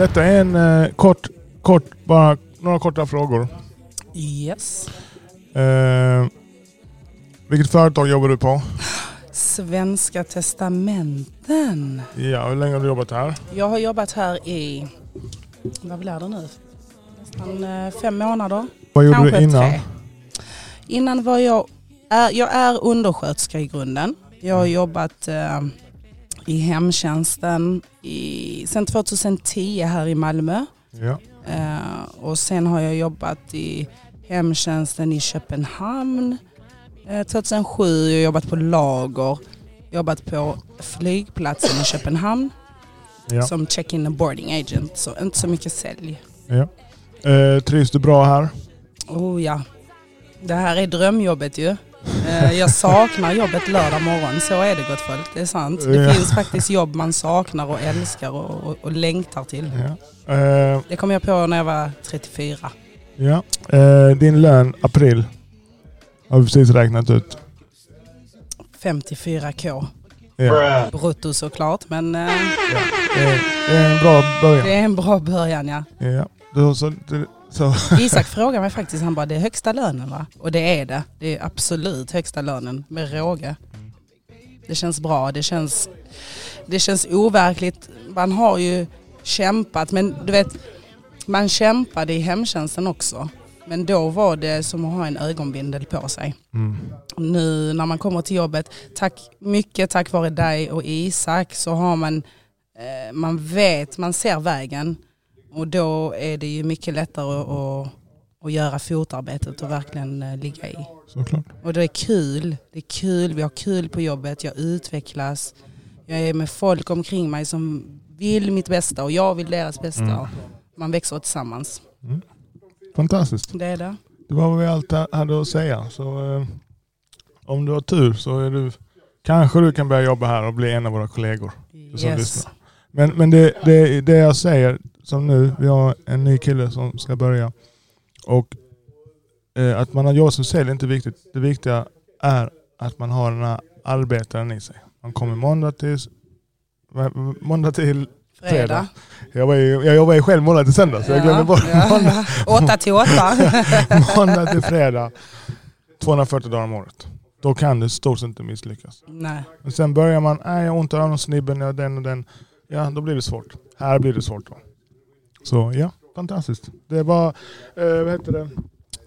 Detta är en eh, kort, kort, bara några korta frågor. Yes. Eh, vilket företag jobbar du på? Svenska testamenten. Ja, hur länge har du jobbat här? Jag har jobbat här i, vad blir det nu? Nästan eh, fem månader. Vad gjorde Kanske du innan? tre. Innan var jag, är, jag är undersköterska i grunden. Jag har jobbat eh, i hemtjänsten i, sedan 2010 här i Malmö. Ja. Eh, och sen har jag jobbat i hemtjänsten i Köpenhamn eh, 2007. Jag har jobbat på lager, jobbat på flygplatsen i Köpenhamn Ja. som check-in and boarding agent. Så inte så mycket sälj. ja. Eh, trivs du bra här? Oh ja, det här är drömjobbet ju. Eh, Jag saknar jobbet lördag morgon, så är det gott folk. Det är sant. Det Ja. finns faktiskt jobb man saknar och älskar och, och, och längtar till. Ja. Eh, Det kom jag på när jag var 34. ja. Eh, din lön april har vi precis räknat ut. 54k Ja. brutto såklart, men eh, Det, är, en bra början. det är en bra början ja. Ja. Så, så. Isak frågade mig faktiskt, han bara det är högsta lönen va? Och det är det. Det är absolut högsta lönen med råge. Det känns bra, det känns, det känns overkligt. Man har ju kämpat men du vet, man kämpade i hemtjänsten också. Men då var det som att ha en ögonbindel på sig. Mm. Nu när man kommer till jobbet, tack, mycket tack vare dig och Isak så har man, eh, man vet, man ser vägen och då är det ju mycket lättare att, att, göra fotarbetet och verkligen eh, ligga i. Såklart. Och det är kul, det är kul, vi har kul på jobbet, jag utvecklas, jag är med folk omkring mig som vill mitt bästa och jag vill deras bästa. Mm. Man växer tillsammans. Fantastiskt. Det är det. Det var vad vi allt hade att säga. Så, eh, om du har tur så är du, kanske du kan börja jobba här och bli en av våra kollegor. Yes. Men, men det, det, det jag säger, som nu, vi har en ny kille som ska börja. Och eh, att man har jobb som sälj är inte viktigt. Det viktiga är att man har den här arbetaren i sig. Man kommer måndag till, måndag till Fredag. Fredag. jag, var ju, jag jobbar ju själv måndag till söndag så jag glömde bort måndag, Åtta till åtta. måndag till fredag. 240 dagar om året. Då kan det stort sett inte misslyckas. Nej. Men sen börjar man, nej jag har ont i ögonsnibben, jag har den och den. Ja, då blir det svårt. Här blir det svårt då. Så ja, fantastiskt. Det var, eh, vad heter det?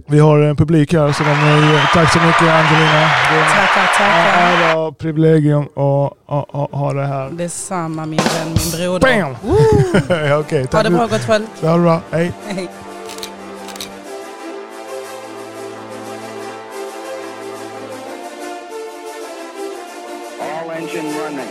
Vi har en publik här, så de är, tack så mycket Angelina. Det är Tackar, tackar. ära och privilegium att ha det här. Detsamma min vän, min broder. Bam! Okej, Ha tack. det bra gott folk. Ha det bra. Hej. Hej. All engine running.